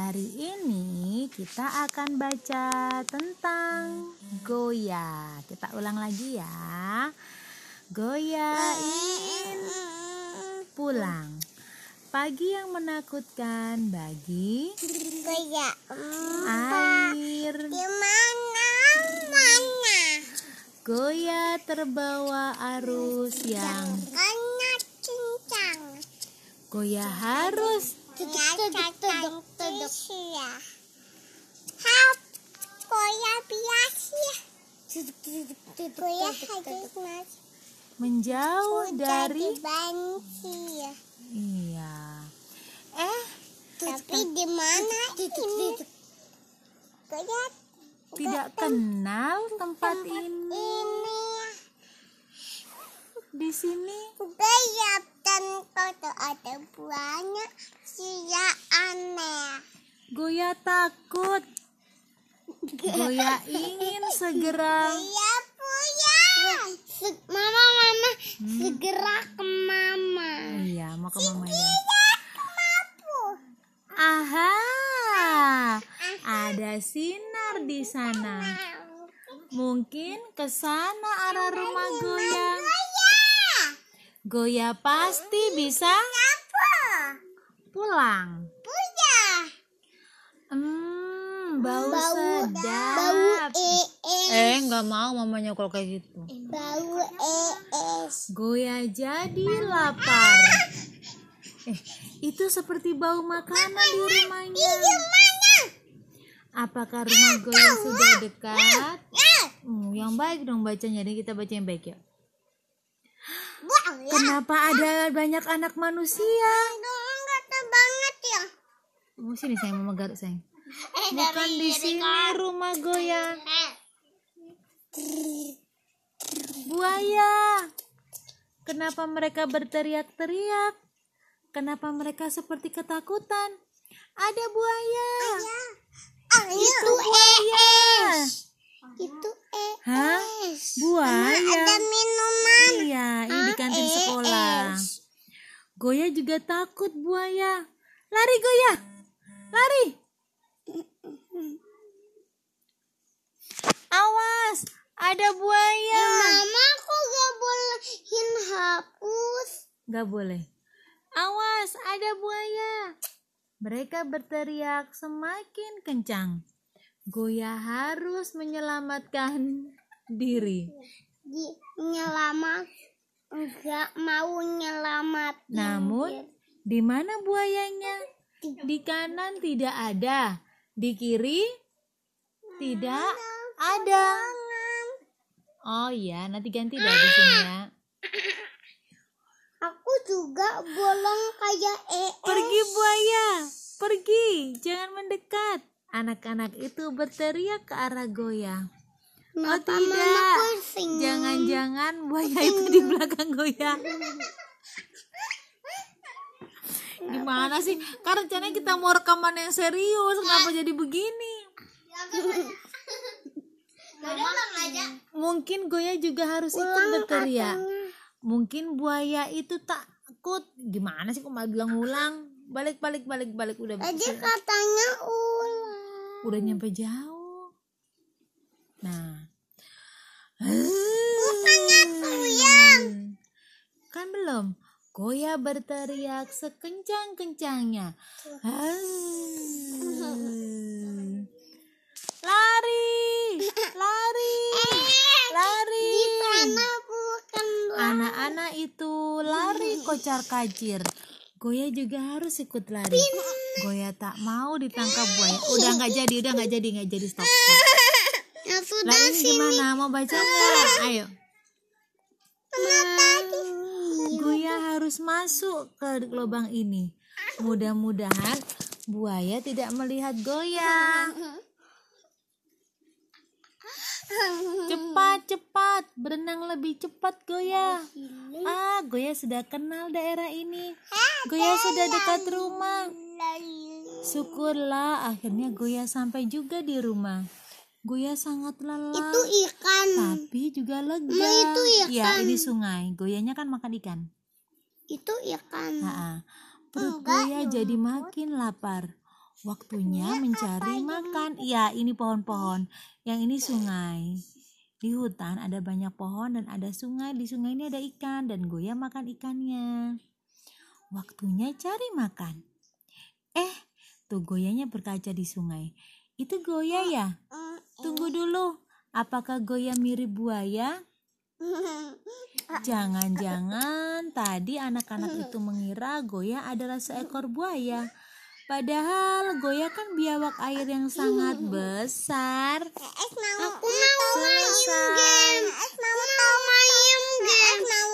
Hari ini kita akan baca tentang Goya. Kita ulang lagi ya. Goya ingin pulang. Pagi yang menakutkan bagi Goya. air. Di mana? Mana? Goya terbawa arus yang. Goya harus Menjauh dari banci. iya. Eh, Tapi di mana ini? Tidak kenal tempat ini. ini. Di sini kalau ada buahnya sia aneh. Goya takut. Goya ingin segera Iya, Buya. Mama, mama, segera ke mama. Iya, mau ke mama ya. Aha. Ada sinar di sana. Mungkin ke sana arah rumah Goya. Goya pasti bisa pulang. Buya. Hmm, bau, Bau, sedap. bau ee. Eh, nggak mau mamanya kalau kayak gitu. Bau es. Goya jadi lapar. Eh, itu seperti bau makanan di rumahnya. Di? Apakah rumah Goya sudah dekat? Ya. Hmm, yang baik dong bacanya. Nih kita baca yang baik ya. Kenapa ada banyak anak manusia? Kata banget ya. Oh, sini saya mau garuk sayang. Eh, Bukan di sini rumah Goya. Buaya. Kenapa mereka berteriak-teriak? Kenapa mereka seperti ketakutan? Ada buaya. Itu es. Itu es. Hah? Buaya? Ada minuman. Iya, ini di kantin Ah, sekolah. es. Juga takut buaya. Lari Goya. Lari. Awas, ada buaya. Mama kok gak bolehin hapus? Gak boleh. Awas, ada buaya. Mereka berteriak semakin kencang. Goya harus menyelamatkan diri. Di nyelamat nggak mau nyelamat. Namun, di mana buayanya? Di kanan tidak ada, di kiri tidak ada. Oh iya, nanti ganti dah di sini ya. aku juga bolong kayak ee. Pergi buaya, pergi, jangan mendekat. Anak-anak itu berteriak ke arah Goya. Oh Kenapa tidak, jangan-jangan buaya itu di belakang Goya. Gimana sih? Karena rencananya kita mau rekaman yang serius, kenapa jadi begini? Mungkin Goya juga harus ikut berteriak. Mungkin buaya itu takut. Gimana sih kok malah bilang ulang? Balik balik balik balik udah Tadi katanya ulang. udah nyampe jauh. Nah. Bukannya tuyang. Kan belum. Goya berteriak sekencang-kencangnya. Lari, lari, lari. Karena bukan Anak-anak itu lari kocar kacir. Goya juga harus ikut lari. Goya tak mau ditangkap buaya. Udah nggak jadi, udah nggak jadi, nggak jadi stop. stop. ini gimana? Mau baca nggak? Ayo. Goya harus masuk ke lubang ini. Mudah-mudahan buaya tidak melihat Goya. Cepat, cepat. Berenang lebih cepat, Goya. Ah, Goya sudah kenal daerah ini. Goya sudah dekat rumah. Syukurlah akhirnya Goya sampai juga di rumah. Goya sangat lelah. Itu ikan. tapi juga lega. Ma, itu ikan. Ya, ini sungai. Goyanya kan makan ikan. Itu ikan. Ha-ha. Perut Enggak Goya jadi makin lapar. Waktunya mencari makan. Iya, ini pohon-pohon. Yang ini sungai. Di hutan ada banyak pohon dan ada sungai. Di sungai ini ada ikan dan Goya makan ikannya. Waktunya cari makan. Eh, tuh Goyanya berkaca di sungai. Itu Goya ya? Tunggu dulu. Apakah Goya mirip buaya? Jangan-jangan tadi anak-anak itu mengira Goya adalah seekor buaya. Padahal Goya kan biawak air yang sangat besar. Aku mau main game. Es mau main game.